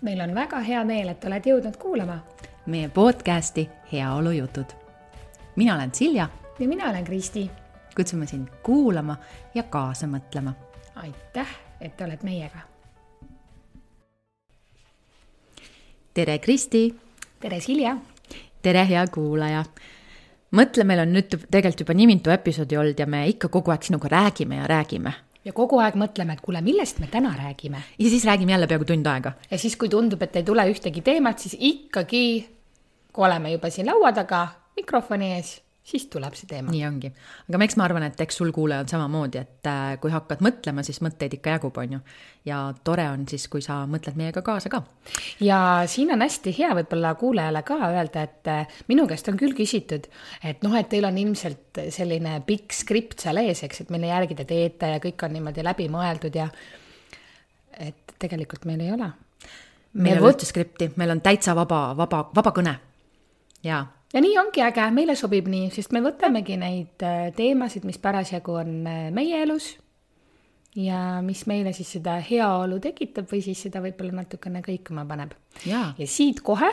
meil on väga hea meel, et oled jõudnud kuulama meie podcasti Heaolujutud. mina olen Silja. ja mina olen Kristi. kutsume sind kuulama ja kaasa mõtlema. aitäh, et oled meiega. tere, Kristi. tere, Silja. tere, hea kuulaja mõtle, meil on nüüd tegelikult juba nii mitu episoodi olnud ja me ikka kogu aeg sinuga räägime ja räägime ja kogu aeg mõtleme, et kuule, millest me täna räägime. ja siis räägime jälle peaaegu tund aega. ja siis, kui tundub, et ei tule ühtegi teemat, siis ikkagi, kui oleme juba siin laua taga mikrofoni ees siis tuleb see teema. nii ongi. aga eks ma arvan, et eks sul kuulaja on samamoodi, et äh, kui hakkad mõtlema, siis mõtteid ikka jagub, on ju. ja tore on siis, kui sa mõtled meiega kaasa ka. ja siin on hästi hea võib-olla kuulajale ka öelda, et äh, minu käest on küll küsitud, et noh, et teil on ilmselt selline pikk skript seal ees, eks, et mille järgi te teete ja kõik on niimoodi läbimõeldud ja et tegelikult meil ei ole. meil ei ole üldse skripti, meil on täitsa vaba, vaba, vaba kõne. jaa ja nii ongi äge, meile sobib nii, sest me võtamegi neid äh, teemasid, mis parasjagu on äh, meie elus ja mis meile siis seda heaolu tekitab või siis seda võib-olla natukene kõikuma paneb. ja siit kohe,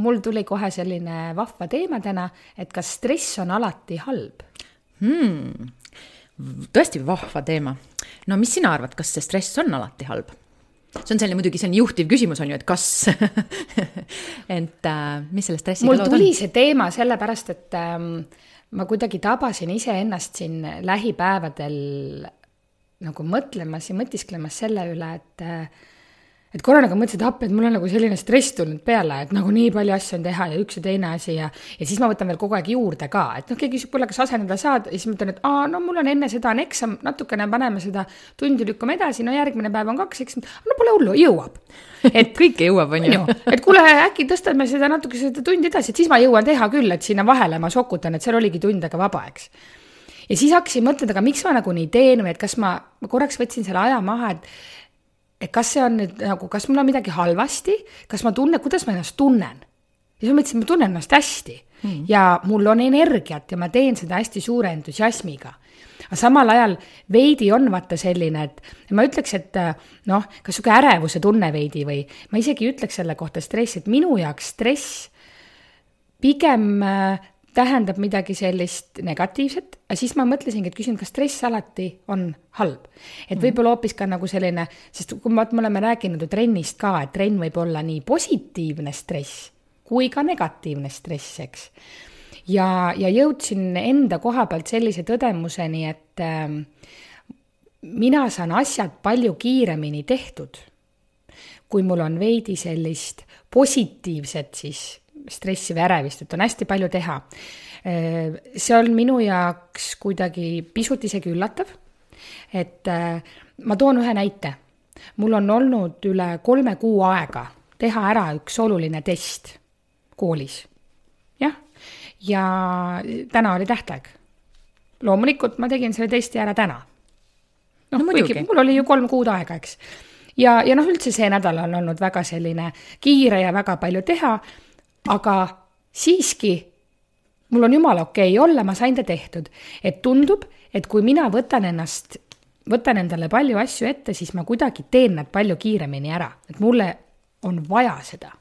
mul tuli kohe selline vahva teema täna, et kas stress on alati halb hmm.? tõesti vahva teema. no mis sina arvad, kas see stress on alati halb? See on selline muidugi selline juhtiv küsimus on ju, et kas et äh, mis selle stressiga mul tuli on? see teema sellepärast, et ähm, ma kuidagi tabasin iseennast siin lähipäevadel nagu mõtlemas ja mõtisklemas selle üle, et äh, et korraga mõtlesin, et appi, et mul on nagu selline stress tulnud peale, et nagu nii palju asju on teha ja üks ja teine asi ja ja siis ma võtan veel kogu aeg juurde ka, et noh, keegi küsib, kuule, kas asendada saad? Ja siis ma ütlen, et aa, no mul on enne seda on eksam, natukene paneme seda tundi lükkame edasi, no järgmine päev on kaks eksamit, no pole hullu, jõuab. et kõike jõuab, on ju. et kuule, äkki tõstame seda natuke seda tundi edasi, et siis ma jõuan teha küll, et sinna vahele ma sokutan, et seal oligi tund aega vaba, eks. Ja siis hakkasin mõtlema, aga miks ma nagu nii teen või et kas ma, ma korraks võtsin selle aja maha, et et kas see on nüüd nagu, kas mul on midagi halvasti, kas ma tunnen, kuidas ma ennast tunnen. ja siis ma mõtlesin, ma tunnen ennast hästi mm. ja mul on energiat ja ma teen seda hästi suure entusiasmiga. aga samal ajal veidi on vaata selline, et ma ütleks, et noh, kas sihuke ärevuse tunne veidi või ma isegi ei ütleks selle kohta stress, et minu jaoks stress pigem tähendab midagi sellist negatiivset, siis ma mõtlesingi, et küsin, kas stress alati on halb. et mhm. võib-olla hoopis ka nagu selline, sest kui me, me oleme rääkinud ju trennist ka, et trenn võib olla nii positiivne stress kui ka negatiivne stress, eks. ja, ja jõudsin enda koha pealt sellise tõdemuseni, et äh, mina saan asjad palju kiiremini tehtud, kui mul on veidi sellist positiivset siis stressi või ärevist, et on hästi palju teha. see on minu jaoks kuidagi pisut isegi üllatav. et äh, ma toon ühe näite. mul on olnud üle kolme kuu aega teha ära üks oluline test koolis. jah, ja täna oli tähtaeg. loomulikult ma tegin selle testi ära täna. noh no, kuigi mul oli ju kolm kuud aega, eks ja, ja noh, üldse see nädal on olnud väga selline kiire ja väga palju teha aga siiski mul on jumala okei okay olla, ma sain ta tehtud. et tundub, et kui mina võtan ennast, võtan endale palju asju ette, siis ma kuidagi teen nad palju kiiremini ära, et mulle on vaja seda.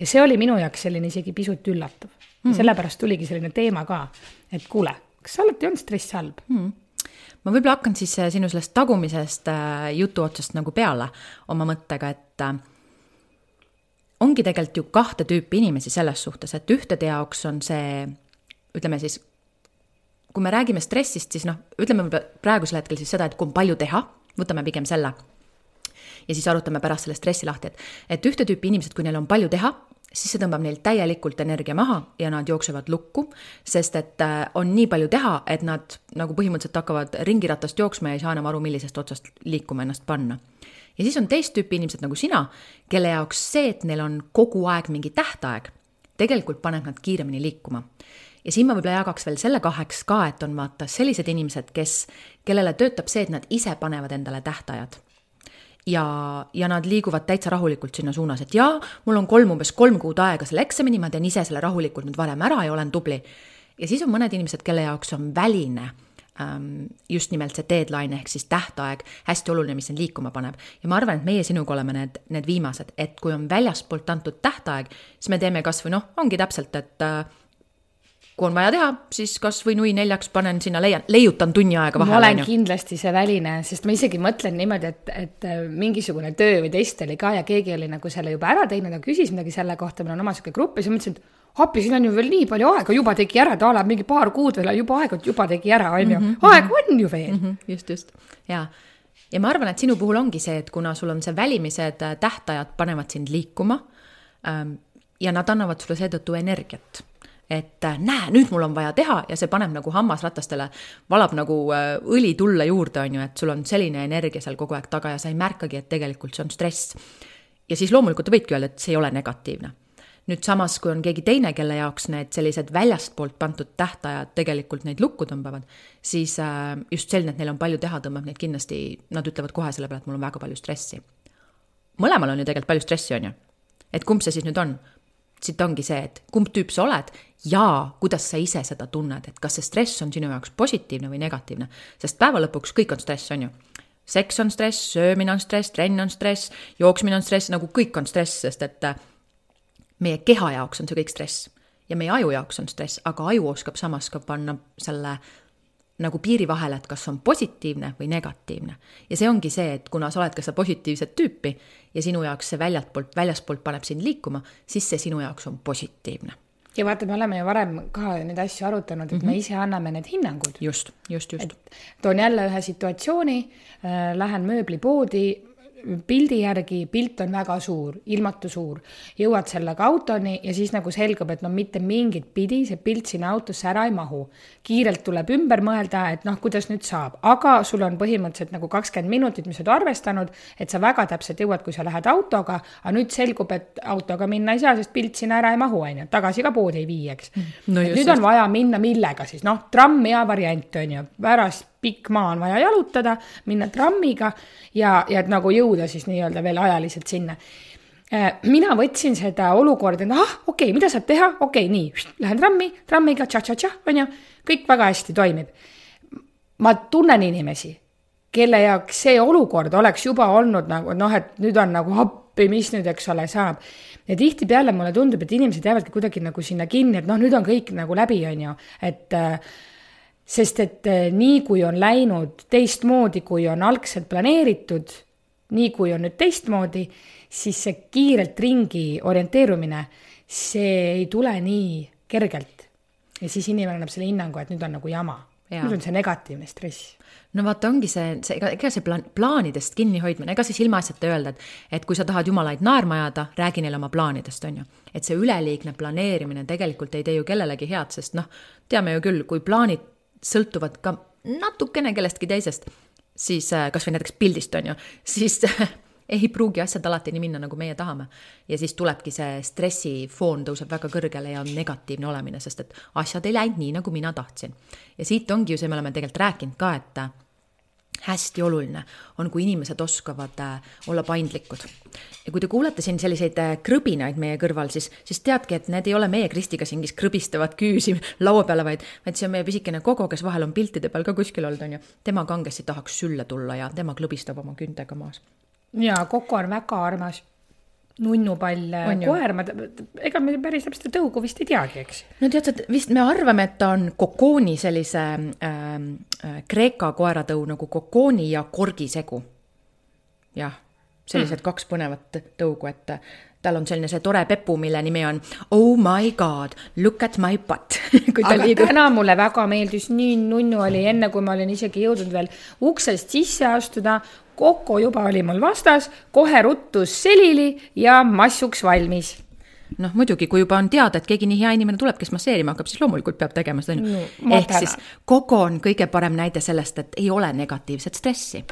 ja see oli minu jaoks selline isegi pisut üllatav mm.. sellepärast tuligi selline teema ka, et kuule, kas alati on stress halb mm.? ma võib-olla hakkan siis äh, sinu sellest tagumisest äh, jutu otsast nagu peale oma mõttega, et äh, ongi tegelikult ju kahte tüüpi inimesi selles suhtes, et ühtede jaoks on see, ütleme siis, kui me räägime stressist, siis noh, ütleme võib-olla praegusel hetkel siis seda, et kui palju teha, võtame pigem selle. ja siis arutame pärast selle stressi lahti, et, et ühte tüüpi inimesed, kui neil on palju teha, siis see tõmbab neil täielikult energia maha ja nad jooksevad lukku, sest et äh, on nii palju teha, et nad nagu põhimõtteliselt hakkavad ringiratast jooksma ja ei saa enam aru, millisest otsast liikuma ennast panna ja siis on teist tüüpi inimesed nagu sina, kelle jaoks see, et neil on kogu aeg mingi tähtaeg, tegelikult paneb nad kiiremini liikuma. ja siin ma võib-olla jagaks veel selle kaheks ka, et on vaata sellised inimesed, kes, kellele töötab see, et nad ise panevad endale tähtajad ja, ja nad liiguvad täitsa rahulikult sinna suunas, et jaa, mul on kolm, umbes kolm kuud aega selle eksamini, ma teen ise selle rahulikult nüüd varem ära ja olen tubli. ja siis on mõned inimesed, kelle jaoks on väline just nimelt see deadline ehk siis tähtaeg hästi oluline, mis sind liikuma paneb. ja ma arvan, et meie sinuga oleme need, need viimased, et kui on väljaspoolt antud tähtaeg, siis me teeme kasvõi noh, ongi täpselt, et äh, kui on vaja teha, siis kasvõi nui neljaks panen sinna, leian, leiutan tunni aega vahele. ma olen kindlasti see väline, sest ma isegi mõtlen niimoodi, et, et äh, mingisugune töö või test oli ka ja keegi oli nagu selle juba ära teinud ja küsis midagi selle kohta, meil on oma sihuke grupp ja siis mõtlesin, et appi, siin on ju veel nii palju aega, juba tegi ära, ta elab mingi paar kuud veel, juba aega, juba tegi ära, on ju, mhm, aega mhm. on ju veel mm. -hmm, just, just, jaa ja ma arvan, et sinu puhul ongi see, et kuna sul on see välimised äh, tähtajad panevad sind liikuma ähm, ja nad annavad sulle seetõttu energiat et äh, näe, nüüd mul on vaja teha ja see paneb nagu hammasratastele, valab nagu äh, õli tulle juurde, on ju, et sul on selline energia seal kogu aeg taga ja sa ei märkagi, et tegelikult see on stress. ja siis loomulikult võidki öelda, et see ei ole negatiivne. Nüüd samas, kui on keegi teine, kelle jaoks need sellised väljastpoolt pandud tähtajad tegelikult neid lukku tõmbavad, siis äh, just selline, et neil on palju teha, tõmbab neid kindlasti, nad ütlevad kohe selle peale, et mul on väga palju stressi. mõlemal on ju tegelikult palju stressi, on ju. et kumb see siis nüüd on? siit ongi see, et kumb tüüp sa oled ja kuidas sa ise seda tunned, et kas see stress on sinu jaoks positiivne või negatiivne. sest päeva lõpuks kõik on stress, on ju. seks on stress, söömine on stress, trenn on stress, jooksmine on stress, nagu kõik on stress, sest et äh, meie keha jaoks on see kõik stress ja meie aju jaoks on stress, aga aju oskab samas ka panna selle nagu piiri vahele, et kas on positiivne või negatiivne. ja see ongi see, et kuna sa oled ka seda positiivset tüüpi ja sinu jaoks see väljastpoolt, väljaspoolt paneb sind liikuma, siis see sinu jaoks on positiivne. ja vaata, me oleme ju varem ka neid asju arutanud, et mm -hmm. me mhm. ise anname need hinnangud. just, just, just. toon jälle ühe situatsiooni äh,, lähen mööblipoodi, pildi järgi pilt on väga suur, ilmatu suur, jõuad sellega autoni ja siis nagu selgub, et no mitte mingit pidi see pilt sinna autosse ära ei mahu. kiirelt tuleb ümber mõelda, et noh, kuidas nüüd saab, aga sul on põhimõtteliselt nagu kakskümmend minutit, mis sa oled arvestanud, et sa väga täpselt jõuad, kui sa lähed autoga, aga nüüd selgub, et autoga minna ei saa, sest pilt sinna ära ei mahu, on ju, tagasi ka poodi ei vii, eks. No. nüüd on vaja minna millega siis, noh, tramm hea variant on ju, pärast pikk maa on vaja jalutada, minna trammiga ja, ja et nagu jõuda siis nii-öelda veel ajaliselt sinna. Äh, mina võtsin seda olukorda, et ah, okei okay,, mida saab teha, okei okay,, nii, lähen trammi, trammiga tša-tša-tša, on ju, kõik väga hästi toimib. ma tunnen inimesi, kelle jaoks see olukord oleks juba olnud nagu noh, et nüüd on nagu appi, mis nüüd, eks ole, saab. ja tihtipeale mulle tundub, et inimesed jäävadki kuidagi nagu sinna kinni, et noh, nüüd on kõik nagu läbi, on ju, et äh, sest et eh, nii kui on läinud teistmoodi, kui on algselt planeeritud, nii kui on nüüd teistmoodi, siis see kiirelt ringi orienteerumine, see ei tule nii kergelt. ja siis inimene annab selle hinnangu, et nüüd on nagu jama. nüüd on see negatiivne stress no vaata, ongi see, see, ega, ega see plaan, plaanidest kinnihoidmine, ega siis ilmaasjata öelda, et, et kui sa tahad jumalaid naerma ajada, räägi neile oma plaanidest, on ju. et see üleliigne planeerimine tegelikult ei tee ju kellelegi head, sest noh, teame ju küll, kui plaanid sõltuvad ka natukene kellestki teisest, siis äh, kasvõi näiteks pildist on ju, siis ei pruugi asjad alati nii minna, nagu meie tahame. ja siis tulebki see stressifoon tõuseb väga kõrgele ja on negatiivne olemine, sest et asjad ei läinud nii, nagu mina tahtsin. ja siit ongi ju see, me oleme tegelikult rääkinud ka, et hästi oluline on, kui inimesed oskavad äh, olla paindlikud. ja kui te kuulete siin selliseid äh, krõbinaid meie kõrval, siis, siis teadke, et need ei ole meie Kristiga siin, kes krõbistavad küüsi laua peale, vaid, vaid see on meie pisikene Kogo, kes vahel on piltide peal ka kuskil olnud, on ju. tema kangesti tahaks sülle tulla ja tema klõbistab oma küntega maas. jaa, Koko on väga armas nunnupall koer, ma, ega me päris täpselt tõugu vist ei teagi, eks. no tead sa, vist me arvame, et ta on kokooni sellise ähm, äh, Kreeka koeratõu nagu kokooni ja korgi segu. jah, sellised hmm. kaks põnevat tõugu, et tal on selline see tore pepu, mille nimi on Oh my god, look at my butt aga liigub. täna mulle väga meeldis, nii nunnu oli enne, kui ma olin isegi jõudnud veel uksest sisse astuda, Koko juba oli mul vastas, kohe ruttus selili ja massuks valmis noh, muidugi, kui juba on teada, et keegi nii hea inimene tuleb, kes masseerima hakkab, siis loomulikult peab tegema seda no,. ehk tänan. siis Koko on kõige parem näide sellest, et ei ole negatiivset stressi.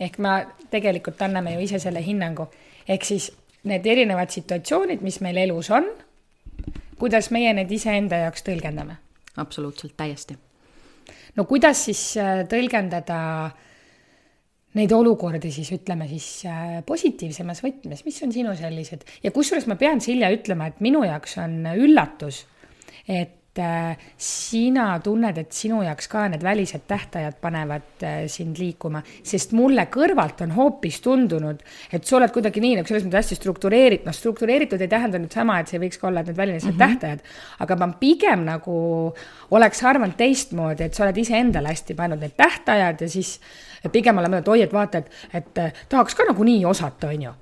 ehk me tegelikult anname ju ise selle hinnangu, ehk siis need erinevad situatsioonid, mis meil elus on, kuidas meie need iseenda jaoks tõlgendame. absoluutselt, täiesti. no kuidas siis äh, tõlgendada äh, neid olukordi siis ütleme siis äh, positiivsemas võtmes, mis on sinu sellised? Ja kusjuures ma pean Silja ütlema, et minu jaoks on üllatus, et sina tunned, et sinu jaoks ka need välised tähtajad panevad äh, sind liikuma, sest mulle kõrvalt on hoopis tundunud, et sa oled kuidagi nii nagu selles mõttes hästi struktureeritud, noh, struktureeritud ei tähenda nüüd sama, et see võiks ka olla need välised mm -hmm. tähtajad, aga ma pigem nagu oleks arvanud teistmoodi, et sa oled iseendale hästi pannud need tähtajad ja siis pigem olen mõelnud, oi, et vaata, et, et tahaks ka nagunii osata, on ju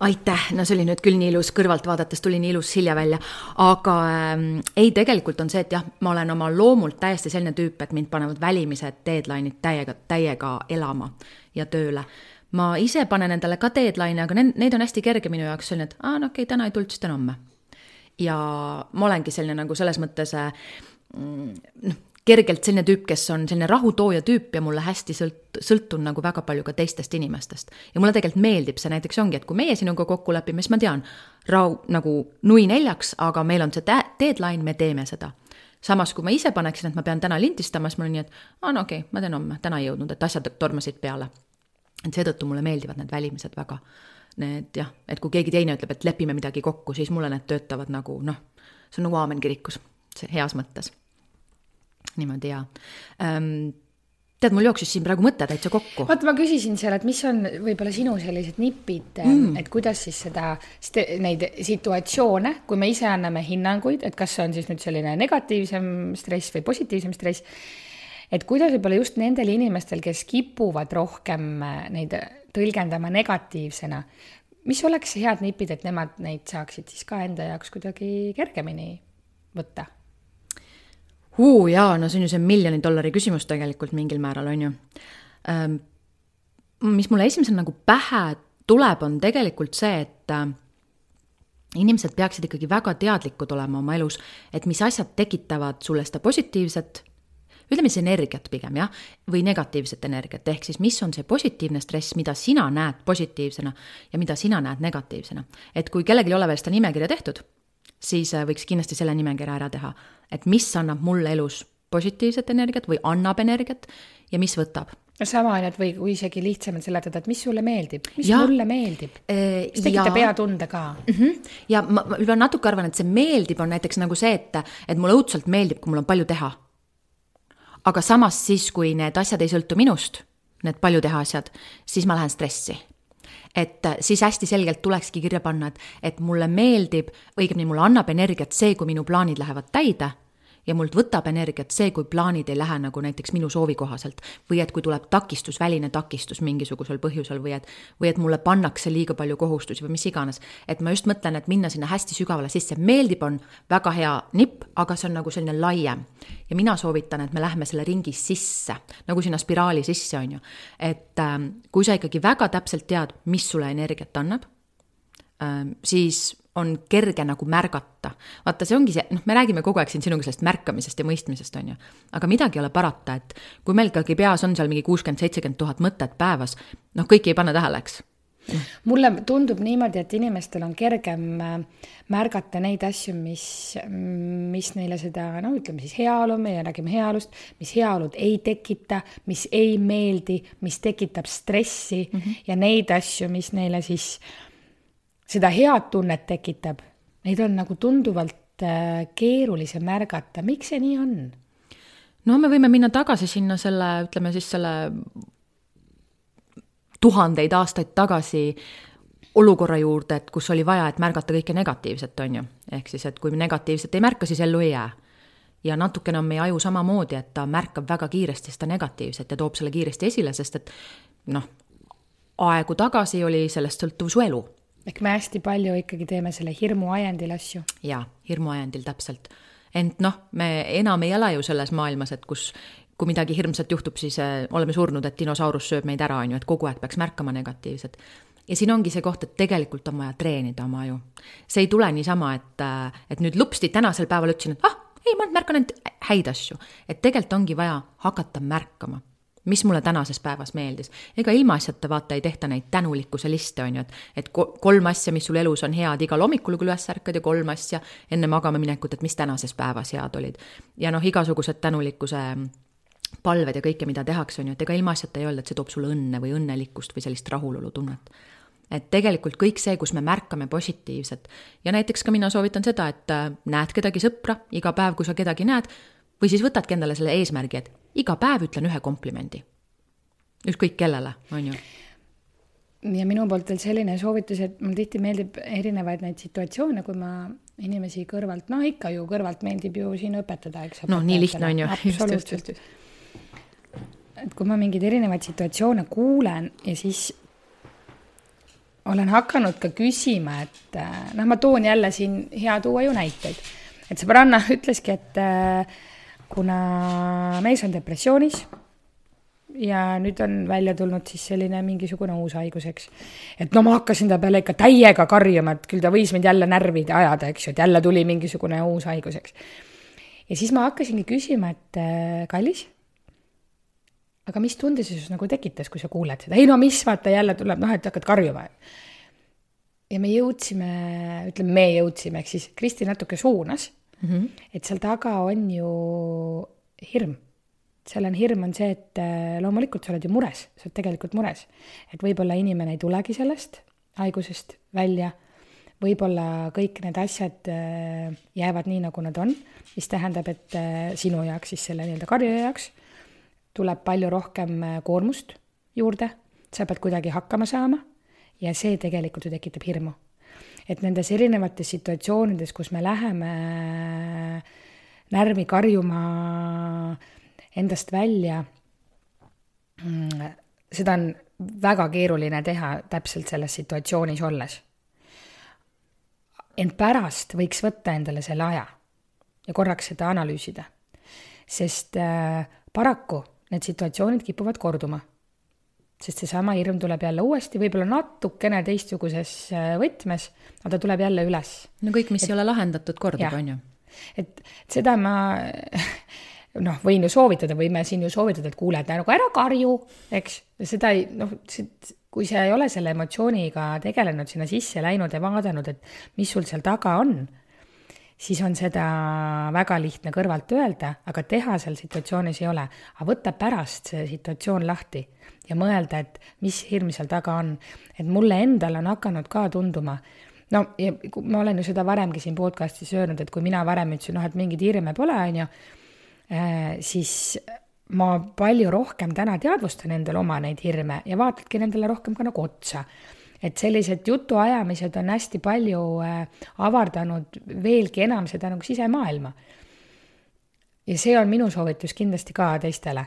aitäh, no see oli nüüd küll nii ilus, kõrvalt vaadates tuli nii ilus Silja välja, aga ähm, ei, tegelikult on see, et jah, ma olen oma loomult täiesti selline tüüp, et mind panevad välimised deadline'id täiega, täiega elama ja tööle. ma ise panen endale ka deadline'e, aga need, neid on hästi kerge minu jaoks selline, et aa, no okei okay,, täna ei tulnud, siis teen homme. ja ma olengi selline nagu selles mõttes äh, noh, kergelt selline tüüp, kes on selline rahutooja tüüp ja mulle hästi sõlt-, sõltun nagu väga palju ka teistest inimestest. ja mulle tegelikult meeldib see näiteks ongi, et kui meie sinuga kokku lepime, siis ma tean, rahu nagu nui neljaks, aga meil on see deadline, me teeme seda. samas, kui ma ise paneksin, et ma pean täna lindistama, siis mul on nii, et aa no okei okay,, ma teen homme, täna ei jõudnud, et asjad tormasid peale. et seetõttu mulle meeldivad need välimised väga. Need jah, et kui keegi teine ütleb, et lepime midagi kokku, siis mulle need töötavad nagu noh, see on nagu aamen kirikus, heas mõttes niimoodi ja ähm, tead, mul jooksis siin praegu mõte täitsa kokku. vaata, ma küsisin seal, et mis on võib-olla sinu sellised nipid mm., et kuidas siis seda, neid situatsioone, kui me ise anname hinnanguid, et kas see on siis nüüd selline negatiivsem stress või positiivsem stress, et kuidas võib-olla just nendel inimestel, kes kipuvad rohkem äh, neid tõlgendama negatiivsena, mis oleks head nipid, et nemad neid saaksid siis ka enda jaoks kuidagi kergemini võtta uh,. jaa, no see on ju see miljoni dollari küsimus tegelikult mingil määral, on ju ähm,. mis mulle esimesena nagu pähe tuleb, on tegelikult see, et äh, inimesed peaksid ikkagi väga teadlikud olema oma elus, et mis asjad tekitavad sulle seda positiivset, ütleme siis energiat pigem jah, või negatiivset energiat, ehk siis mis on see positiivne stress, mida sina näed positiivsena ja mida sina näed negatiivsena. et kui kellelgi ei ole veel seda nimekirja tehtud, siis äh, võiks kindlasti selle nimekirja ära teha et mis annab mulle elus positiivset energiat või annab energiat ja mis võtab. no sama on, et või kui isegi lihtsamalt seletada, et mis sulle meeldib, mis ja, mulle meeldib mis tekitab hea tunde ka mm. -hmm. ja ma, ma juba natuke arvan, et see meeldib, on näiteks nagu see, et, et mulle õudselt meeldib, kui mul on palju teha. aga samas siis, kui need asjad ei sõltu minust, need palju teha asjad, siis ma lähen stressi et äh, siis hästi selgelt tulekski kirja panna, et, et mulle meeldib, õigemini mulle annab energiat see, kui minu plaanid lähevad täide ja mult võtab energiat see, kui plaanid ei lähe nagu näiteks minu soovi kohaselt. või et kui tuleb takistus, väline takistus mingisugusel põhjusel või et, või et mulle pannakse liiga palju kohustusi või mis iganes. et ma just mõtlen, et minna sinna hästi sügavale sisse, meeldib, on väga hea nipp, aga see on nagu selline laiem. ja mina soovitan, et me lähme selle ringi sisse, nagu sinna spiraali sisse, on ju. et ähm, kui sa ikkagi väga täpselt tead, mis sulle energiat annab ähm,, siis on kerge nagu märgata. vaata, see ongi see, noh, me räägime kogu aeg siin sinuga sellest märkamisest ja mõistmisest, on ju. aga midagi ei ole parata, et kui meil ikkagi peas on seal mingi kuuskümmend, seitsekümmend tuhat mõtet päevas, noh, kõiki ei pane tähele, eks mulle tundub niimoodi, et inimestel on kergem äh, märgata neid asju, mis, mis neile seda, no ütleme siis heaolu, meie räägime heaolust, mis heaolud ei tekita, mis ei meeldi, mis tekitab stressi mm -hmm. ja neid asju, mis neile siis äh, seda head tunnet tekitab, neid on nagu tunduvalt äh, keerulisem märgata, miks see nii on? no me võime minna tagasi sinna selle, ütleme siis selle tuhandeid aastaid tagasi olukorra juurde, et kus oli vaja, et märgata kõike negatiivset, on ju. ehk siis, et kui negatiivset ei märka, siis ellu ei jää. ja natukene on meie aju samamoodi, et ta märkab väga kiiresti seda negatiivset ja toob selle kiiresti esile, sest et noh, aegu tagasi oli sellest sõltuv su elu ehk me hästi palju ikkagi teeme selle hirmuajendil asju. jaa, hirmuajendil täpselt. ent noh, me enam ei ela ju selles maailmas, et kus kui midagi hirmsat juhtub, siis äh, oleme surnud, et dinosaurus sööb meid ära, on ju, et kogu aeg peaks märkama negatiivset. ja siin ongi see koht, et tegelikult on vaja treenida oma aju. see ei tule niisama, et, äh, et nüüd lupsti tänasel päeval ütlesin, et ah, ei, ma märkan ainult häid asju. et tegelikult ongi vaja hakata märkama mis mulle tänases päevas meeldis. ega ilmaasjata vaata ei tehta neid tänulikkuse liste, on ju, et, et kolm asja, mis sul elus on head igal hommikul, kui üles ärkad ja kolm asja enne magama minekut, et mis tänases päevas head olid. ja noh, igasugused tänulikkuse palved ja kõike, mida tehakse, on ju, et ega ilmaasjata ei öelda, et see toob sulle õnne või õnnelikkust või sellist rahulolutunnet. et tegelikult kõik see, kus me märkame positiivset ja näiteks ka mina soovitan seda, et äh, näed kedagi sõpra iga päev, kui sa kedagi näed, või siis võtadki endale selle eesmärgi, et iga päev ütlen ühe komplimendi. ükskõik kellele, on ju ja minu poolt veel selline soovitus, et mulle tihti meeldib erinevaid neid situatsioone, kui ma inimesi kõrvalt, no ikka ju kõrvalt meeldib ju siin õpetada, eks. no nii lihtne on ju. absoluutselt. et kui ma mingeid erinevaid situatsioone kuulen ja siis olen hakanud ka küsima, et noh, ma toon jälle siin hea tuua ju näiteid, et sõbranna ütleski, et kuna mees on depressioonis ja nüüd on välja tulnud siis selline mingisugune uus haigus, eks. et no ma hakkasin ta peale ikka täiega karjuma, et küll ta võis mind jälle närvi ajada, eks ju, et jälle tuli mingisugune uus haigus, eks. ja siis ma hakkasingi küsima, et äh, kallis, aga mis tunde see sinus nagu tekitas, kui sa kuuled seda, ei no mis, vaata jälle tuleb, noh, et hakkad karjuma. ja me jõudsime, ütleme, me jõudsime, ehk siis Kristi natuke suunas mm, -hmm. et seal taga on ju hirm seal on hirm, on see, et äh, loomulikult sa oled ju mures, sa oled tegelikult mures. et võib-olla inimene ei tulegi sellest haigusest välja, võib-olla kõik need asjad äh, jäävad nii, nagu nad on, mis tähendab, et äh, sinu jaoks, siis selle nii-öelda karjuri jaoks, tuleb palju rohkem koormust juurde, sa pead kuidagi hakkama saama ja see tegelikult ju tekitab hirmu. Et nendes erinevates situatsioonides, kus me läheme närvi karjuma endast välja. Mm, seda on väga keeruline teha täpselt selles situatsioonis olles. ent pärast võiks võtta endale selle aja ja korraks seda analüüsida. sest äh, paraku need situatsioonid kipuvad korduma. Sest seesama hirm tuleb jälle uuesti, võib-olla natukene teistsuguses äh, võtmes, aga ta tuleb jälle üles. no kõik, mis et, ei ole lahendatud, kordub, on ju. et seda ma noh, võin ju soovitada, võime siin ju soovitada, et kuule, et nagu ära karju, eks, seda ei, noh, kui sa ei ole selle emotsiooniga tegelenud, sinna sisse läinud ja vaadanud, et mis sul seal taga on, siis on seda väga lihtne kõrvalt öelda, aga teha seal situatsioonis ei ole. aga võtta pärast see situatsioon lahti ja mõelda, et mis hirm seal taga on. et mulle endale on hakanud ka tunduma, no ja ma olen ju seda varemgi siin podcast'is öelnud, et kui mina varem ütlesin, noh, et mingeid hirme pole, on ju Äh, siis ma palju rohkem täna teadvustan endale oma neid hirme ja vaatadki nendele rohkem ka nagu otsa. Et sellised jutuajamised on hästi palju äh, avardanud veelgi enam seda nagu sisemaailma. ja see on minu soovitus kindlasti ka teistele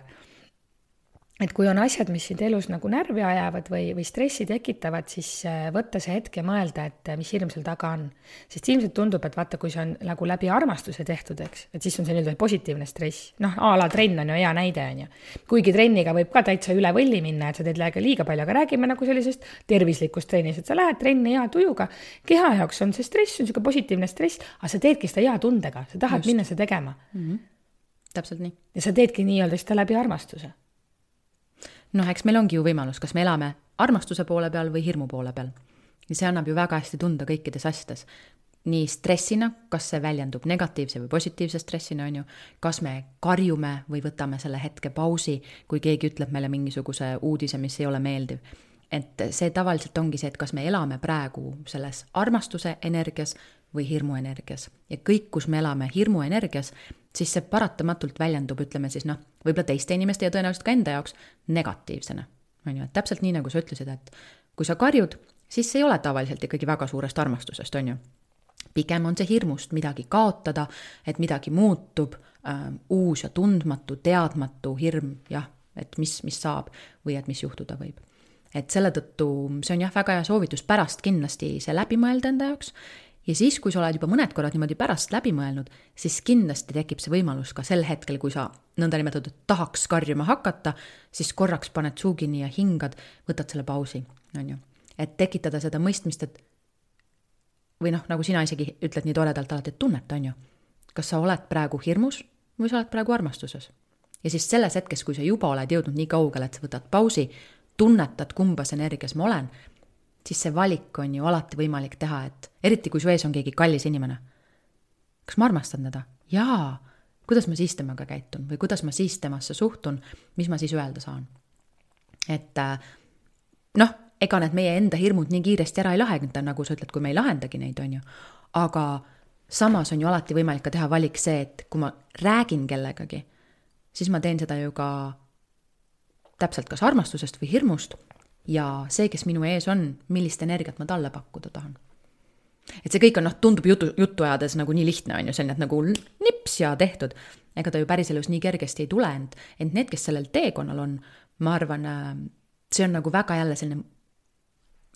et kui on asjad, mis sind elus nagu närvi ajavad või, või stressi tekitavad, siis äh, võtta see hetk ja mõelda, et äh, mis hirm seal taga on. sest ilmselt tundub, et vaata, kui see on nagu läbi armastuse tehtud, eks, et siis on see nii-öelda positiivne stress. noh, a la trenn on ju hea näide, on ju. kuigi trenniga võib ka täitsa üle võlli minna, et sa teed liiga palju, aga räägime nagu sellisest tervislikust trennist, et sa lähed trenni hea tujuga. keha jaoks on see stress, on niisugune positiivne stress, aga sa teedki seda hea tundega, sa tahad Just. minna seda tegema mm. -hmm. täpselt nii. ja sa teedki nii-öelda seda läbi armastuse noh, eks meil ongi ju võimalus, kas me elame armastuse poole peal või hirmu poole peal. ja see annab ju väga hästi tunda kõikides asjades. nii stressina, kas see väljendub negatiivse või positiivse stressina, on ju, kas me karjume või võtame selle hetke pausi, kui keegi ütleb meile mingisuguse uudise, mis ei ole meeldiv et see tavaliselt ongi see, et kas me elame praegu selles armastuse energias või hirmuenergias ja kõik, kus me elame hirmuenergias, siis see paratamatult väljendub, ütleme siis noh, võib-olla teiste inimeste ja tõenäoliselt ka enda jaoks negatiivsena. on ju, et täpselt nii, nagu sa ütlesid, et kui sa karjud, siis see ei ole tavaliselt ikkagi väga suurest armastusest, on ju. pigem on see hirmust midagi kaotada, et midagi muutub äh,, uus ja tundmatu, teadmatu hirm, jah, et mis, mis saab või et mis juhtuda võib et selle tõttu see on jah, väga hea soovitus pärast kindlasti see läbi mõelda enda jaoks ja siis, kui sa oled juba mõned korrad niimoodi pärast läbi mõelnud, siis kindlasti tekib see võimalus ka sel hetkel, kui sa nõndanimetatud tahaks karjuma hakata, siis korraks paned suu kinni ja hingad, võtad selle pausi, on ju. et tekitada seda mõistmist, et või noh, nagu sina isegi ütled nii toredalt alati, et tunneta, on ju. kas sa oled praegu hirmus või sa oled praegu armastuses? ja siis selles hetkes, kui sa juba oled jõudnud nii kaugele, et sa võtad pausi, tunnetad, kumbas energias ma olen, siis see valik on ju alati võimalik teha, et eriti kui su ees on keegi kallis inimene. kas ma armastan teda? jaa. kuidas ma siis temaga käitun või kuidas ma siis temasse suhtun, mis ma siis öelda saan? et äh, noh, ega need meie enda hirmud nii kiiresti ära ei lahenda, nagu sa ütled, kui me ei lahendagi neid, on ju. aga samas on ju alati võimalik ka teha valik see, et kui ma räägin kellegagi, siis ma teen seda ju ka täpselt kas armastusest või hirmust ja see, kes minu ees on, millist energiat ma talle pakkuda tahan. et see kõik on noh, tundub jutu, juttu ajades nagu nii lihtne, on ju, selline, nagu nips ja tehtud. ega ta ju päriselus nii kergesti ei tule, ent, ent need, kes sellel teekonnal on, ma arvan, äh, see on nagu väga jälle selline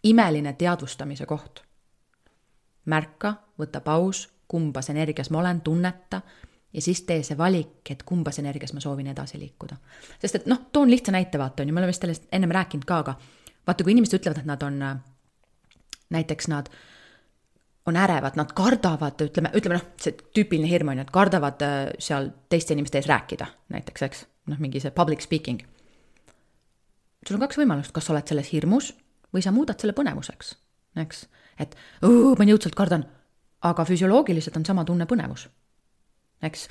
imeline teadvustamise koht. märka, võta paus, kumbas energias ma olen, tunneta ja siis tee see valik, et kumbas energias ma soovin edasi liikuda. sest et noh, toon lihtsa näite, vaata on ju, me oleme vist sellest ennem rääkinud ka, aga vaata, kui inimesed ütlevad, et nad on, äh, näiteks nad on ärevad, nad kardavad, ütleme, ütleme noh, see tüüpiline hirm on ju, et kardavad äh, seal teiste inimeste ees rääkida näiteks, eks, noh, mingi see public speaking. sul on kaks võimalust, kas sa oled selles hirmus või sa muudad selle põnevuseks, eks, et ma nii õudselt kardan, aga füsioloogiliselt on sama tunne põnevus eks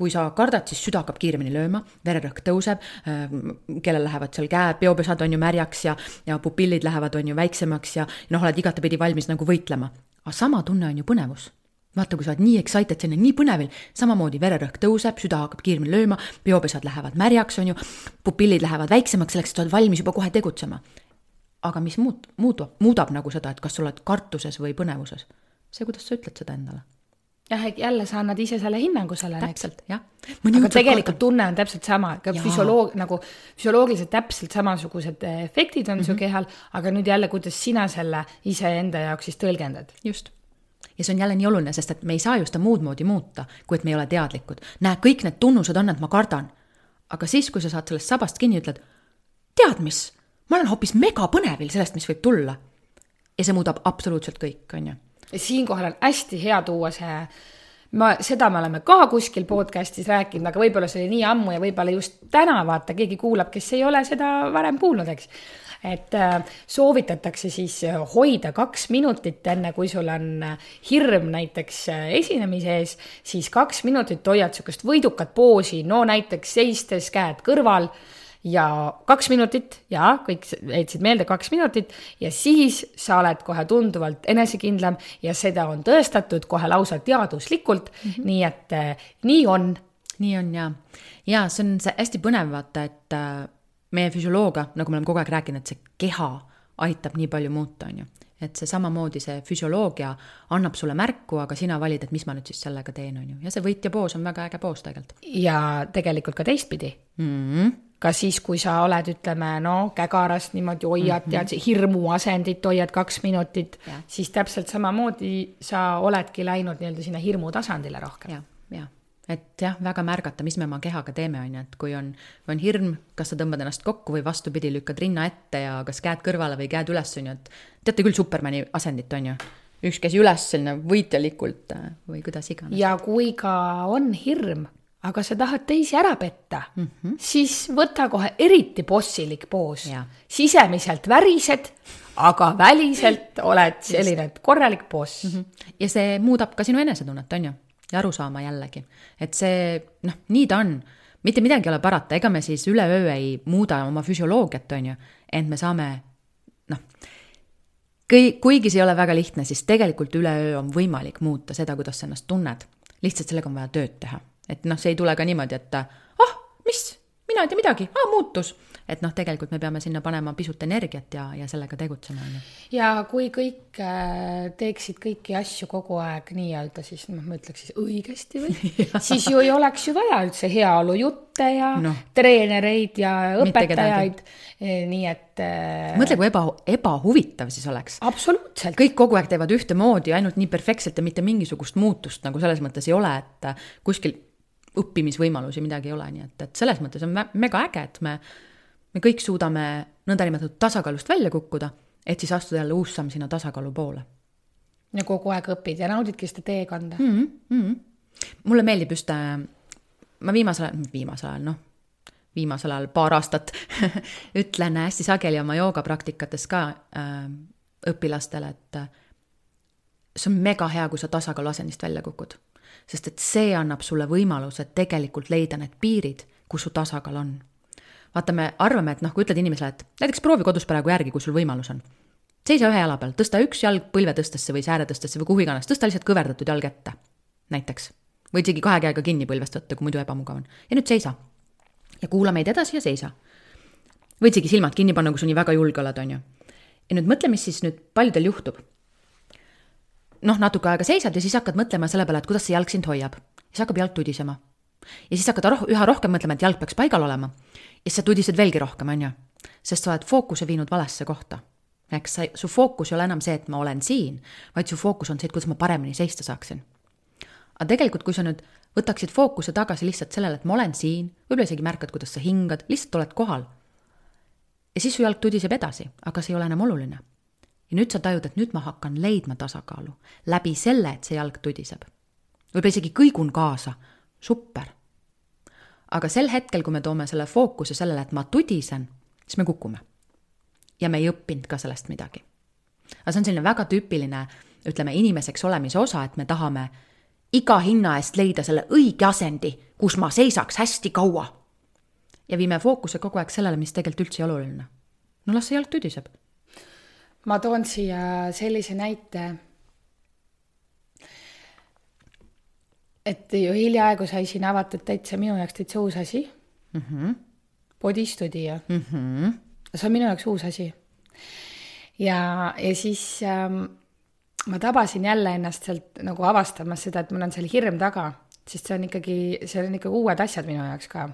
kui sa kardad, siis süda hakkab kiiremini lööma, vererõhk tõuseb, ähm, kellel lähevad seal käed, peopesad on ju märjaks ja, ja pupillid lähevad, on ju väiksemaks ja noh, oled igatepidi valmis nagu võitlema. aga sama tunne on ju põnevus. vaata, kui sa oled nii excited, selline nii põnevil, samamoodi vererõhk tõuseb, süda hakkab kiiremini lööma, peopesad lähevad märjaks, on ju, pupillid lähevad väiksemaks, selleks, et sa oled valmis juba kohe tegutsema. aga mis muut-, muutub, muudab nagu seda, et kas sa oled kartuses või põnevuses? see, kuidas sa ütled seda endale jah, et jälle sa annad ise selle hinnangu sellele. täpselt, jah. aga tegelikult karta. tunne on täpselt sama, ka füsioloog, nagu füsioloogiliselt täpselt samasugused efektid on mm -hmm. su mhm. kehal, aga nüüd jälle, kuidas sina selle iseenda jaoks siis tõlgendad. just ja see on jälle nii oluline, sest et me ei saa ju seda muud moodi muuta, kui et me ei ole teadlikud. näe, kõik need tunnused on, et ma kardan. aga siis, kui sa saad sellest sabast kinni, ütled, tead mis, ma olen hoopis megapõnevil sellest, mis võib tulla. ja see muudab absoluutselt kõik, on ju siinkohal on hästi hea tuua see, ma, seda me oleme ka kuskil podcast'is rääkinud, aga võib-olla see oli nii ammu ja võib-olla just täna vaata, keegi kuulab, kes ei ole seda varem kuulnud, eks. Et äh, soovitatakse siis äh, hoida kaks minutit, enne kui sul on äh, hirm näiteks esinemise ees, siis kaks minutit hoiad niisugust võidukat poosi, no näiteks seistes, käed kõrval ja kaks minutit ja kõik jäitsid meelde kaks minutit ja siis sa oled kohe tunduvalt enesekindlam ja seda on tõestatud kohe lausa teaduslikult mm. -hmm. nii et äh, nii on. nii on ja, ja see on see hästi põnev vaata, et äh, meie füsioloogia, nagu me oleme kogu aeg rääkinud, et see keha aitab nii palju muuta, on ju et see samamoodi, see füsioloogia annab sulle märku, aga sina valid, et mis ma nüüd siis sellega teen, on ju, ja see võitja poos on väga äge poos tegelikult. ja tegelikult ka teistpidi mm. -hmm ka siis, kui sa oled, ütleme, no kägarast niimoodi hoiad mm, -hmm. tead, hirmuasendit hoiad kaks minutit, siis täpselt samamoodi sa oledki läinud nii-öelda sinna hirmu tasandile rohkem. jah, jah et jah, väga märgata, mis me oma kehaga teeme, on ju, et kui on, on hirm, kas sa tõmbad ennast kokku või vastupidi, lükkad rinna ette ja kas käed kõrvale või käed üles, on ju, et teate küll Supermani asendit, on ju üks käsi üles selline võitjalikult äh, või kuidas iganes. ja kui ka on hirm, aga sa tahad teisi ära petta mm, -hmm. siis võta kohe eriti bossilik poos. sisemiselt värised, aga väliselt oled selline korralik boss mm. -hmm. ja see muudab ka sinu enesetunnet, on ju, ja arusaama jällegi, et see noh, nii ta on mitte midagi ei ole parata, ega me siis üleöö ei muuda oma füsioloogiat, on ju, ent me saame noh, kõi-, kuigi see ei ole väga lihtne, siis tegelikult üleöö on võimalik muuta seda, kuidas sa ennast tunned. lihtsalt sellega on vaja tööd teha et noh, see ei tule ka niimoodi, et ah, mis, mina ei tea midagi, ah, muutus. et noh, tegelikult me peame sinna panema pisut energiat ja, ja sellega tegutsema, on ju. ja kui kõik äh, teeksid kõiki asju kogu aeg nii-öelda siis noh, ma ütleks siis õigesti või siis ju ei oleks ju vaja üldse heaolujutte ja no. treenereid ja õpetajaid, e, nii et äh.... mõtle, kui eba, ebahuvitav siis oleks. absoluutselt. kõik kogu aeg teevad ühtemoodi, ainult nii perfektselt ja mitte mingisugust muutust nagu selles mõttes ei ole, et kuskil õppimisvõimalusi, midagi ei ole, nii et, et selles mõttes on mega äge, et me, me kõik suudame nõndanimetatud tasakaalust välja kukkuda, et siis astuda jälle uus samm sinna tasakaalu poole. ja kogu aeg õpid ja naudidki seda teekonda mm. -hmm, mm -hmm. mulle meeldib just, äh, ma viimasel ajal, viimasel ajal, noh, viimasel ajal paar aastat ütlen hästi sageli oma joogapraktikates ka äh, õpilastele, et äh, see on mega hea, kui sa tasakaalu asendist välja kukud sest et see annab sulle võimaluse tegelikult leida need piirid, kus su tasakaal on. vaata, me arvame, et noh, kui ütled inimesele, et näiteks proovi kodus praegu järgi, kui sul võimalus on. seisa ühe jala peal, tõsta üks jalg põlve tõstesse või sääre tõstesse või kuhu iganes, tõsta lihtsalt kõverdatud jalg ette, näiteks. või isegi kahe käega kinni põlvest võtta, kui muidu ebamugav on. ja nüüd seisa. ja kuula meid edasi ja seisa. võid isegi silmad kinni panna, kui sa nii väga julge oled, on ju. ja nüüd mõtle, mis siis nüüd paljudel juhtub. Noh, natuke aega seisad ja siis hakkad mõtlema selle peale, et kuidas see jalg sind hoiab. siis hakkab jalg tudisema ja siis hakkad roh-, üha rohkem mõtlema, et jalg peaks paigal olema. ja siis sa tudised veelgi rohkem, on ju. sest sa oled fookuse viinud valesse kohta. eks sa, su fookus ei ole enam see, et ma olen siin, vaid su fookus on see, et kuidas ma paremini seista saaksin. aga tegelikult, kui sa nüüd võtaksid fookuse tagasi lihtsalt sellele, et ma olen siin, võib-olla isegi märkad, kuidas sa hingad, lihtsalt oled kohal. ja siis su jalg tudiseb edasi, aga see ei ole enam oluline. Ja nüüd sa tajud, et nüüd ma hakkan leidma tasakaalu läbi selle, et see jalg tudiseb. võib-olla isegi kõigun kaasa super. aga sel hetkel, kui me toome selle fookuse sellele, et ma tudisen, siis me kukume. ja me ei õppinud ka sellest midagi. aga see on selline väga tüüpiline, ütleme, inimeseks olemise osa, et me tahame iga hinna eest leida selle õige asendi, kus ma seisaks hästi kaua. ja viime fookuse kogu aeg sellele, mis tegelikult üldse ei oluline. no las see jalg tüdiseb. Ma toon siia sellise näite et ju hiljaaegu sai siin avatud täitsa minu jaoks täitsa uus asi mm. -hmm. Body studio mm. -hmm. see on minu jaoks uus asi. ja, ja siis ähm, ma tabasin jälle ennast sealt nagu avastamas seda, et mul on seal hirm taga, sest see on ikkagi, see on ikka uued asjad minu jaoks ka.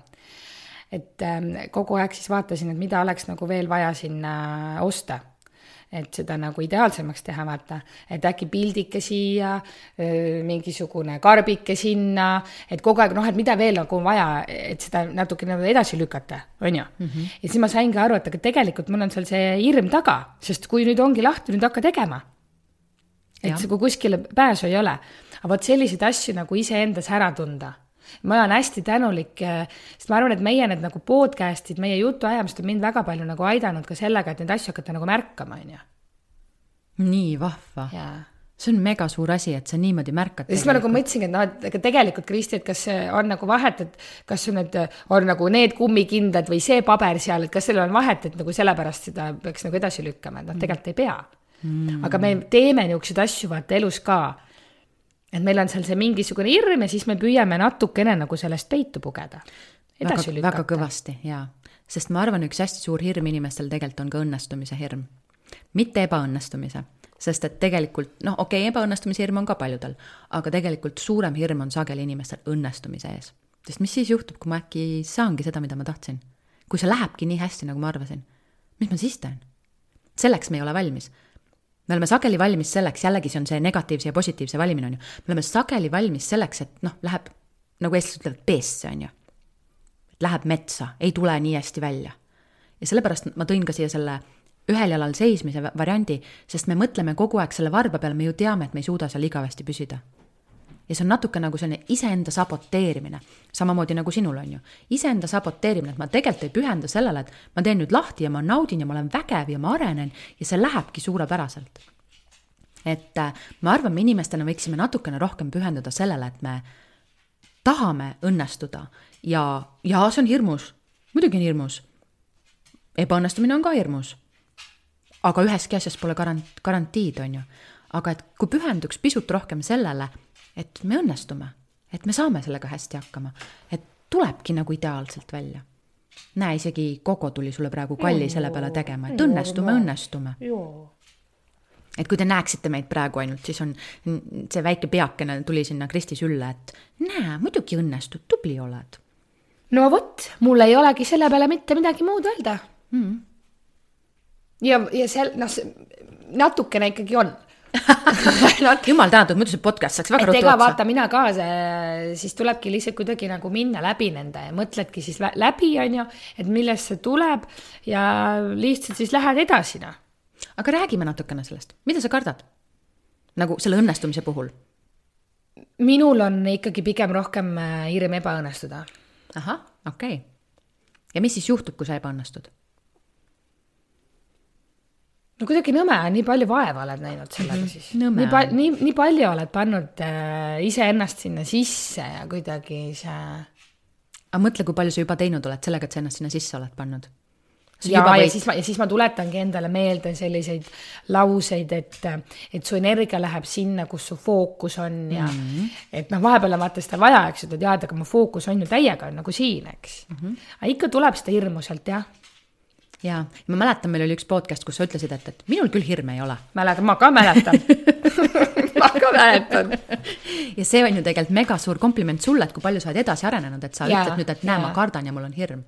et ähm, kogu aeg siis vaatasin, et mida oleks nagu veel vaja sinna osta et seda nagu ideaalsemaks teha, vaata, et äkki pildike siia, mingisugune karbike sinna, et kogu aeg noh, et mida veel nagu on vaja, et seda natuke nagu edasi lükata, on ju. -hmm. ja siis ma saingi aru, et aga tegelikult mul on seal see hirm taga, sest kui nüüd ongi lahti, nüüd hakka tegema. et see, kui kuskile pääsu ei ole, aga vot selliseid asju nagu iseendas ära tunda ma olen hästi tänulik, eh, sest ma arvan, et meie need nagu podcast'id, meie jutuajamised on mind väga palju nagu aidanud ka sellega, et neid asju hakata nagu märkama, on ju. nii vahva. See on mega suur asi, et sa niimoodi märkad. siis ma nagu mõtlesingi, et noh, et ega tegelikult, Kristi, et kas on nagu vahet, et kas sul nüüd on nagu need kummikindad või see paber seal, et kas sellel on vahet, et nagu sellepärast seda peaks nagu edasi lükkama, et noh, tegelikult ei pea. Mm.. aga me teeme niisuguseid asju vaata elus ka et meil on seal see mingisugune hirm ja siis me püüame natukene nagu sellest peitu pugeda. väga, väga kõvasti, jaa. sest ma arvan, üks hästi suur hirm inimestel tegelikult on ka õnnestumise hirm. mitte ebaõnnestumise, sest et tegelikult noh, okei okay,, ebaõnnestumise hirm on ka paljudel, aga tegelikult suurem hirm on sageli inimestel õnnestumise ees. sest mis siis juhtub, kui ma äkki saangi seda, mida ma tahtsin? kui see lähebki nii hästi, nagu ma arvasin, mis ma siis teen? selleks me ei ole valmis me oleme sageli valmis selleks, jällegi see on see negatiivse ja positiivse valimine, on ju. me oleme sageli valmis selleks, et noh, läheb nagu eestlased ütlevad, peesse, on ju. Läheb metsa, ei tule nii hästi välja. ja sellepärast ma tõin ka siia selle ühel jalal seismise variandi, sest me mõtleme kogu aeg selle varba peale, me ju teame, et me ei suuda seal igavesti püsida ja see on natuke nagu selline iseenda saboteerimine, samamoodi nagu sinul on ju. iseenda saboteerimine, et ma tegelikult ei pühenda sellele, et ma teen nüüd lahti ja ma naudin ja ma olen vägev ja ma arenen ja see lähebki suurepäraselt. et äh, ma arvan, me inimestena võiksime natukene rohkem pühenduda sellele, et me tahame õnnestuda ja, ja see on hirmus, muidugi on hirmus. ebaõnnestumine on ka hirmus. aga üheski asjas pole garant-, garantiid, on ju. aga et kui pühenduks pisut rohkem sellele et me õnnestume, et me saame sellega hästi hakkama, et tulebki nagu ideaalselt välja. näe, isegi Koko tuli sulle praegu kalli selle peale tegema, et õnnestume, õnnestume. et kui te näeksite meid praegu ainult, siis on see väike peakene tuli sinna Kristi sülle, et näe, muidugi õnnestud, tubli oled. no vot, mul ei olegi selle peale mitte midagi muud öelda mm.. ja, ja seal noh, natukene ikkagi on jumal tänatud, muidu see podcast saaks väga ruttu otsa. vaata, mina ka, siis tulebki lihtsalt kuidagi nagu minna läbi nende ja mõtledki siis läbi, on ju, et millest see tuleb ja lihtsalt siis lähed edasi, noh. aga räägime natukene sellest, mida sa kardad? nagu selle õnnestumise puhul? minul on ikkagi pigem rohkem äh, hirm ebaõnnestuda. ahah, okei okay.. ja mis siis juhtub, kui sa ebaõnnestud? No kuidagi nõme, nii palju vaeva oled näinud sellega mhm. siis. nii pa-, nii, nii palju oled pannud äh, iseennast sinna sisse ja kuidagi see. aga mõtle, kui palju sa juba teinud oled sellega, et sa ennast sinna sisse oled pannud. ja, ja võid... siis ma, ja siis ma tuletangi endale meelde selliseid lauseid, et, et su energia läheb sinna, kus su fookus on ja mm -hmm. et noh, vahepeal on vaata seda vaja, eks ju, et tead, aga mu fookus on ju täiega nagu siin, eks mm. -hmm. aga ikka tuleb seda hirmu sealt jah jaa, ma mäletan, meil oli üks podcast, kus sa ütlesid, et, et minul küll hirme ei ole. mäletan, ma ka mäletan ma ka mäletan. ja see on ju tegelikult mega suur kompliment sulle, et kui palju sa oled edasi arenenud, et sa ja, ütled nüüd, et näe, ma kardan ja mul on hirm.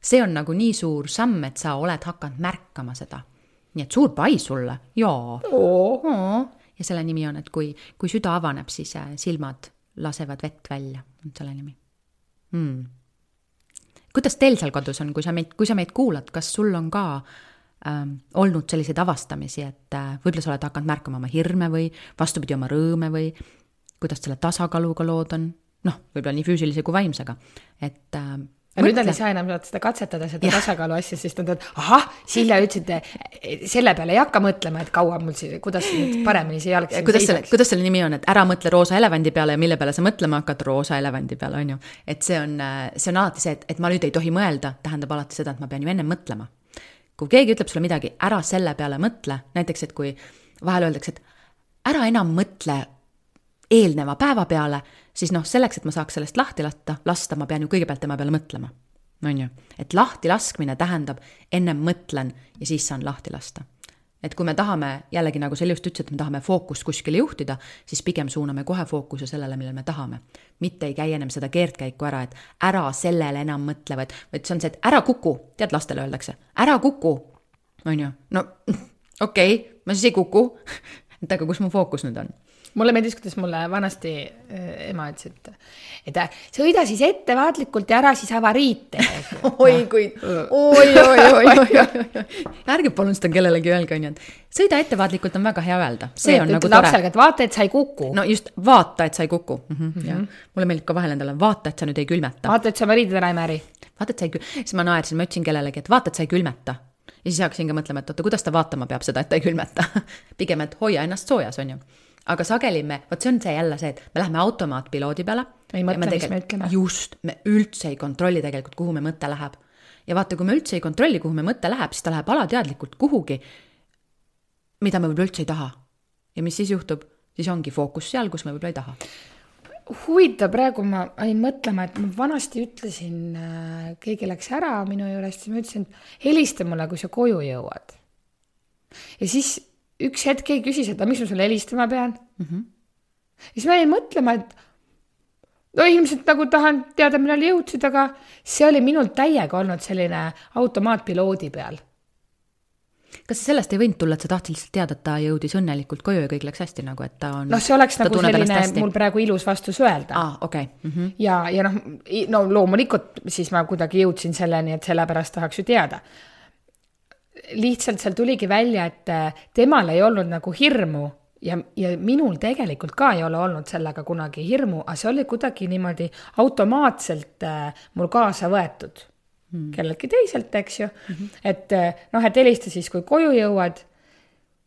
see on nagu nii suur samm, et sa oled hakanud märkama seda. nii et suur pai sulle, jaa. ja selle nimi on, et kui, kui süda avaneb, siis äh, silmad lasevad vett välja, on selle nimi hmm kuidas teil seal kodus on, kui sa meid, kui sa meid kuulad, kas sul on ka ähm, olnud selliseid avastamisi, et äh, võib-olla sa oled hakanud märkama oma hirme või vastupidi, oma rõõme või kuidas selle tasakaaluga lood on? noh, võib-olla nii füüsilise kui vaimsega, et äh, aga nüüd nad ei saa enam seda katsetada, seda ja. tasakaalu asja, sest nad on, ahah, Silja ütles, et selle peale ei hakka mõtlema, et kaua mul siis, kuidas nüüd paremini see jalg kuidas selle, kuidas selle nimi on, et ära mõtle roosa elevandi peale ja mille peale sa mõtlema hakkad, roosa elevandi peale, on ju. et see on, see on alati see, et, et ma nüüd ei tohi mõelda, tähendab alati seda, et ma pean ju ennem mõtlema. kui keegi ütleb sulle midagi, ära selle peale mõtle, näiteks et kui vahel öeldakse, et ära enam mõtle eelneva päeva peale, siis noh, selleks, et ma saaks sellest lahti lasta, lasta, ma pean ju kõigepealt tema peale mõtlema. on ju, et lahti laskmine tähendab, ennem mõtlen ja siis saan lahti lasta. et kui me tahame, jällegi nagu sa just ütlesid, et me tahame fookust kuskile juhtida, siis pigem suuname kohe fookuse sellele, millele me tahame. mitte ei käi ennem seda keerdkäiku ära, et ära sellele enam mõtle, vaid, vaid see on see, et ära kuku, tead, lastele öeldakse, ära kuku, on ju, no okei okay,, ma siis ei kuku et aga kus mu fookus nüüd on mulle meeldis, kuidas mulle vanasti äh, ema ütles, et, et äh, sõida siis ettevaatlikult ja ära siis avariid tee. oi kui, oi, oi, oi, oi, oi, ärge palun seda kellelegi öelge, onju, et sõida ettevaatlikult on väga hea öelda, see on nagu tore. lapsele, et vaata, et sa ei kuku. no just, vaata, et sa ei kuku mm -hmm. mulle meeldib ka vahel endale, vaata, et sa nüüd ei külmeta. vaata, et sa oma riided ära ei määri. vaata, et sa ei kül-, siis ma naersin, ma ütlesin kellelegi, et vaata, et sa ei külmeta ja siis hakkasin ka mõtlema, et oota, kuidas ta vaatama peab seda, et ta ei külmeta pigem, et hoia ennast soojas, on ju aga sageli me, vot see on see jälle see, et me läheme automaatpiloodi peale. ei mõtle, mis me ütleme. just, me üldse ei kontrolli tegelikult, kuhu me mõte läheb. ja vaata, kui me üldse ei kontrolli, kuhu me mõte läheb, siis ta läheb alateadlikult kuhugi, mida me võib-olla üldse ei taha. ja mis siis juhtub? siis ongi fookus seal, kus me võib-olla ei taha huvitav, praegu ma olin mõtlema, et ma vanasti ütlesin, äh, keegi läks ära minu juurest, siis ma ütlesin, et helista mulle, kui sa koju jõuad. ja siis üks hetk keegi küsis, et aga miks ma sulle helistama pean mm. -hmm. siis ma jäin mõtlema, et no ilmselt nagu tahan teada, millal jõudsid, aga see oli minul täiega olnud selline automaatpiloodi peal. kas sellest ei võinud tulla, et sa tahtsid lihtsalt teada, et ta jõudis õnnelikult koju ja kõik läks hästi nagu, et ta on. noh, see oleks nagu selline mul praegu ilus vastus öelda. aa, okei okay. mm. -hmm. ja, ja noh, no loomulikult siis ma kuidagi jõudsin selleni, et sellepärast tahaks ju teada lihtsalt seal tuligi välja, et äh, temal ei olnud nagu hirmu ja, ja minul tegelikult ka ei ole olnud sellega kunagi hirmu, aga see oli kuidagi niimoodi automaatselt äh, mul kaasa võetud hmm. kelleltki teiselt, eks ju mm. -hmm. et äh, noh, et helista siis, kui koju jõuad,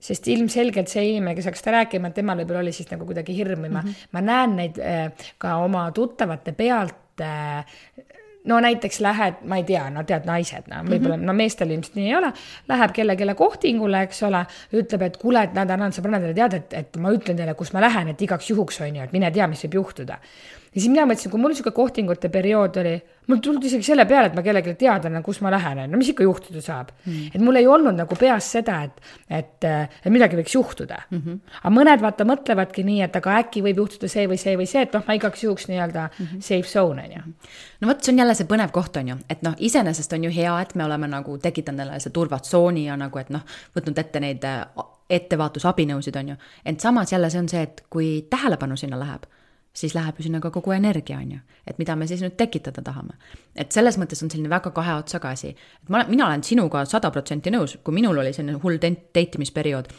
sest ilmselgelt see inimene, kes hakkas rääkima, et temal võib-olla oli siis nagu kuidagi hirm ja ma mm, -hmm. ma näen neid äh, ka oma tuttavate pealt äh, no näiteks lähed, ma ei tea, no tead, naised, no võib-olla mm, -hmm. no meestel ilmselt nii ei ole, läheb kellelegi kohtingule, eks ole, ütleb, et kuule, et näed, annan sõbrannadele teada, et, et ma ütlen teile, kus ma lähen, et igaks juhuks on ju, et mine tea, mis võib juhtuda ja siis mina mõtlesin, kui mul niisugune kohtingute periood oli, mul tulnud isegi selle peale, et ma kellelegi teada annan, kus ma lähen, no mis ikka juhtuda saab mm.. et mul ei olnud nagu peas seda, et, et, et midagi võiks juhtuda mm. -hmm. aga mõned vaata mõtlevadki nii, et aga äkki võib juhtuda see või see või see, et noh, ma igaks juhuks nii-öelda mm -hmm. safe zone on ju. no vot, see on jälle see põnev koht on ju, et noh, iseenesest on ju hea, et me oleme nagu tekitanud endale see turvatsooni ja nagu, et noh, võtnud ette neid äh, ettevaatusabinõusid, on ju. ent samas jälle see on see, et kui tähelepanu sinna läheb siis läheb ju sinna ka kogu energia, on ju. et mida me siis nüüd tekitada tahame. et selles mõttes on selline väga kahe otsaga asi. et ma, mina olen sinuga sada protsenti nõus, kui minul oli selline hull date imisperiood,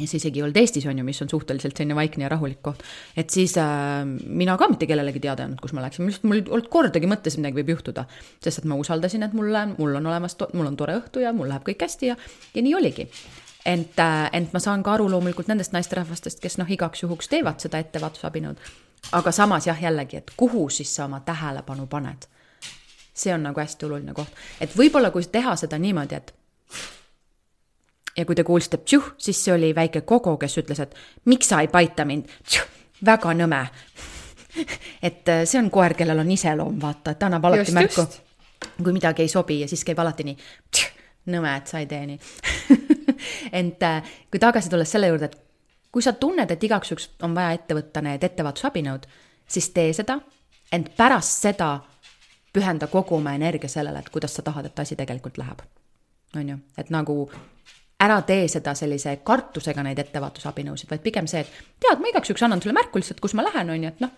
ja see isegi ei olnud Eestis, on ju, mis on suhteliselt selline vaikne ja rahulik koht. et siis äh, mina ka mitte kellelegi teada ei andnud, kus ma läksin, minu arust mul ei olnud kordagi mõttes, midagi võib juhtuda. sest et ma usaldasin, et mulle, mul on olemas, mul on tore õhtu ja mul läheb kõik hästi ja, ja nii oligi ent, äh, ent ma saan ka aru loomulikult nendest naisterahvastest, kes noh, igaks juhuks teevad seda ettevaatusabinõud aga samas jah, jällegi, et kuhu siis sa oma tähelepanu paned. see on nagu hästi oluline koht, et võib-olla kui teha seda niimoodi, et ja kui te kuulsite ptšuh, siis see oli väike kogo, kes ütles, et miks sa ei paita mind, väga nõme. Et äh, see on koer, kellel on iseloom, vaata, et ta annab alati just, märku, kui midagi ei sobi ja siis käib alati nii, nõme, et sa ei tee nii. Ent äh, kui tagasi tulles selle juurde, et kui sa tunned, et igaks juhuks on vaja ette võtta need ettevaatusabinõud, siis tee seda, ent pärast seda pühenda kogu oma energia sellele, et kuidas sa tahad, et asi tegelikult läheb. on ju, et nagu ära tee seda sellise kartusega neid ettevaatusabinõusid, vaid pigem see, et tead, ma igaks juhuks annan sulle märku lihtsalt, kus ma lähen, on ju, et noh,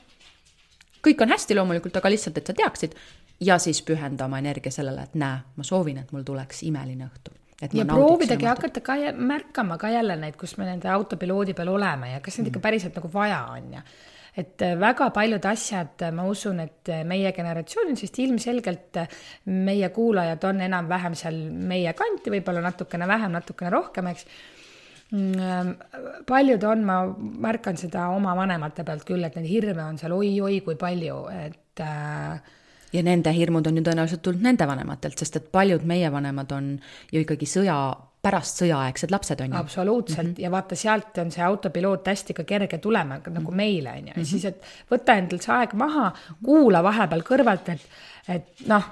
kõik on hästi loomulikult, aga lihtsalt, et sa teaksid ja siis pühenda oma energia sellele, et näe, ma soovin, et mul tuleks imeline õhtu ja proovidagi hakata ka märkama ka jälle neid, kus me nende autopiloodi peal oleme ja kas neid ikka päriselt nagu vaja on ja et äh, väga paljud asjad, äh, ma usun, et äh, meie generatsioonil, sest ilmselgelt meie kuulajad on enam-vähem seal meie kanti, võib-olla natukene vähem, natukene rohkem, eks. Mm, paljud on, ma märkan seda oma vanemate pealt küll, et neid hirme on seal oi-oi kui palju, et äh, ja nende hirmud on ju tõenäoliselt tulnud nende vanematelt, sest et paljud meie vanemad on ju ikkagi sõja, pärast sõjaaegsed lapsed on ju. absoluutselt mm -hmm. ja vaata, sealt on see autopiloot hästi ka kerge tulema nagu meile on ju, ja siis, et võta endalt see aeg maha, kuula vahepeal kõrvalt, et, et noh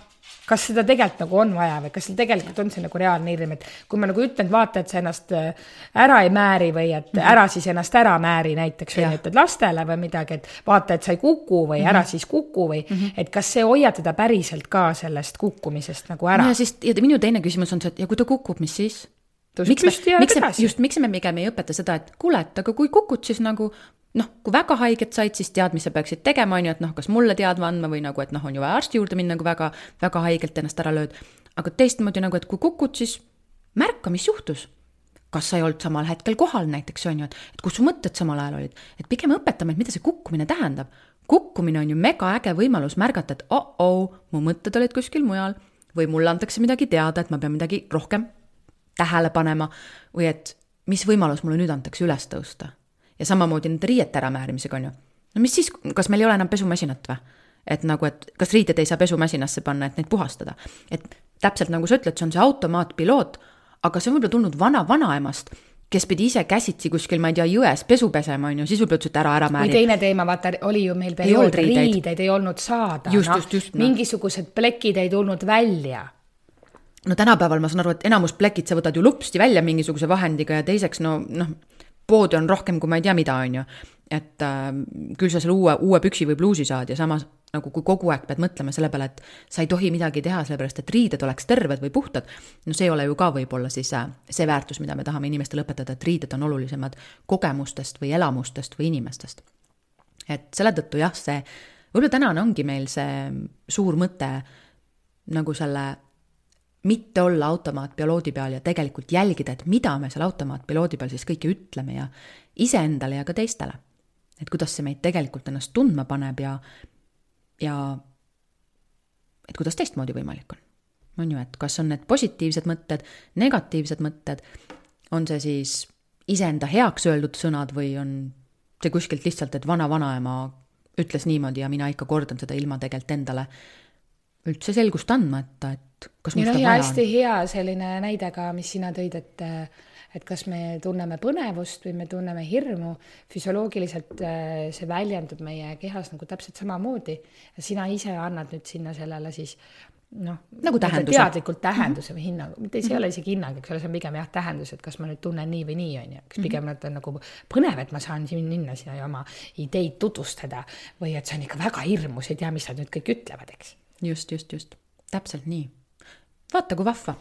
kas seda tegelikult nagu on vaja või kas seal tegelikult on see nagu reaalne hirm, et kui ma nagu ütlen, et vaata, et sa ennast äh, ära ei määri või et mm -hmm. ära siis ennast ära määri näiteks või ütled lastele või midagi, et vaata, et sa ei kuku või mm -hmm. ära siis kuku või mm, -hmm. et kas see hoiab teda päriselt ka sellest kukkumisest nagu ära. ja siis, ja minu teine küsimus on see, et ja kui ta kukub, mis siis? miks me, miks me, just, miks me pigem ei õpeta seda, et kuule, et aga kui kukud, siis nagu noh, kui väga haiget said, siis tead, mis sa peaksid tegema, on ju, et noh, kas mulle teadma andma või nagu, et noh, on ju vaja arsti juurde minna, kui väga, väga haigelt ennast ära lööd. aga teistmoodi nagu, et kui kukud, siis märka, mis juhtus. kas sa ei olnud samal hetkel kohal näiteks, on ju, et, et kus su mõtted samal ajal olid, et pigem õpetame, et mida see kukkumine tähendab. kukkumine on ju megaäge võimalus märgata, et oh-oh, mu mõtted olid kuskil mujal või mulle antakse midagi teada, et ma pean midagi rohkem tähele panema või et mis võimalus mulle nüüd antakse üles tõusta ja samamoodi nende riiete äramäärimisega, on ju. no mis siis, kas meil ei ole enam pesumasinat või? et nagu, et kas riideid ei saa pesumasinasse panna, et neid puhastada. et täpselt nagu sa ütled, see on see automaatpiloot, aga see on võib-olla tulnud vana-vanaemast, kes pidi ise käsitsi kuskil, ma ei tea, jões pesu pesema, on ju, siis võib-olla ütles, et ära, ära määri. või teine teema, vaata, oli ju meil periood, riideid. ei olnud saada. no.. mingisugused plekid ei tulnud välja no tänapäeval ma saan aru, et enamus plekid sa võtad ju lupsti välja mingisuguse vahendiga ja teiseks no, noh, poodi on rohkem kui ma ei tea mida, on ju. et äh, küll sa selle uue, uue püksi või pluusi saad ja samas nagu kui kogu aeg pead mõtlema selle peale, et sa ei tohi midagi teha, sellepärast et riided oleks terved või puhtad, no see ei ole ju ka võib-olla siis äh, see väärtus, mida me tahame inimestele õpetada, et riided on olulisemad kogemustest või elamustest või inimestest. et selle tõttu jah, see, võib-olla tänane ongi meil see suur mõte nagu selle mitte olla automaatpiloodi peal ja tegelikult jälgida, et mida me seal automaatpiloodi peal siis kõike ütleme ja iseendale ja ka teistele. et kuidas see meid tegelikult ennast tundma paneb ja, ja et kuidas teistmoodi võimalik on. on ju, et kas on need positiivsed mõtted, negatiivsed mõtted, on see siis iseenda heaks öeldud sõnad või on see kuskilt lihtsalt, et vana-vanaema ütles niimoodi ja mina ikka kordan seda ilma tegelikult endale üldse selgust andmata, et kas mul seda vaja on. hästi hea selline näide ka, mis sina tõid, et et kas me tunneme põnevust või me tunneme hirmu, füsioloogiliselt äh, see väljendub meie kehas nagu täpselt samamoodi. sina ise annad nüüd sinna sellele siis noh, nagu tähenduse. teadlikult tähenduse -hmm. või hinnangu, mitte see ei ole isegi hinnang, eks ole, see on pigem jah, tähendus, et kas ma nüüd tunnen nii või nii, on ju, kas pigem mm -hmm. nad on nagu põnev, et ma saan siin minna sinna ja oma ideid tutvustada või et see on ikka väga hirmus, ei tea, mis nad nüüd kõik ütlevad, eks just, just, just, täpselt nii. vaata, kui vahva.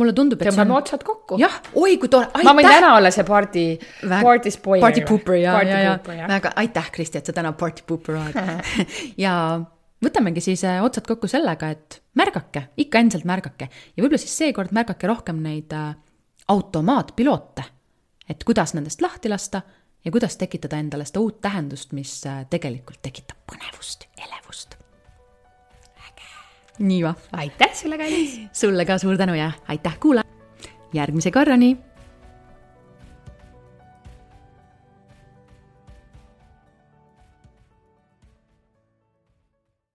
mulle tundub, et tõmbame on... otsad kokku. jah, oi kui tore, aitäh. ma võin täna olla see party Väg..., party spoiler. Party pooper ja, ja, ja, väga aitäh, Kristi, et sa täna party pooper oled ja võtamegi siis äh, otsad kokku sellega, et märgake, ikka endiselt märgake ja võib-olla siis seekord märgake rohkem neid äh, automaatpiloote, et kuidas nendest lahti lasta ja kuidas tekitada endale seda uut tähendust, mis äh, tegelikult tekitab põnevust, elevust nii vahva. aitäh sulle, kallis. sulle ka suur tänu ja aitäh kuulaja. järgmise korrani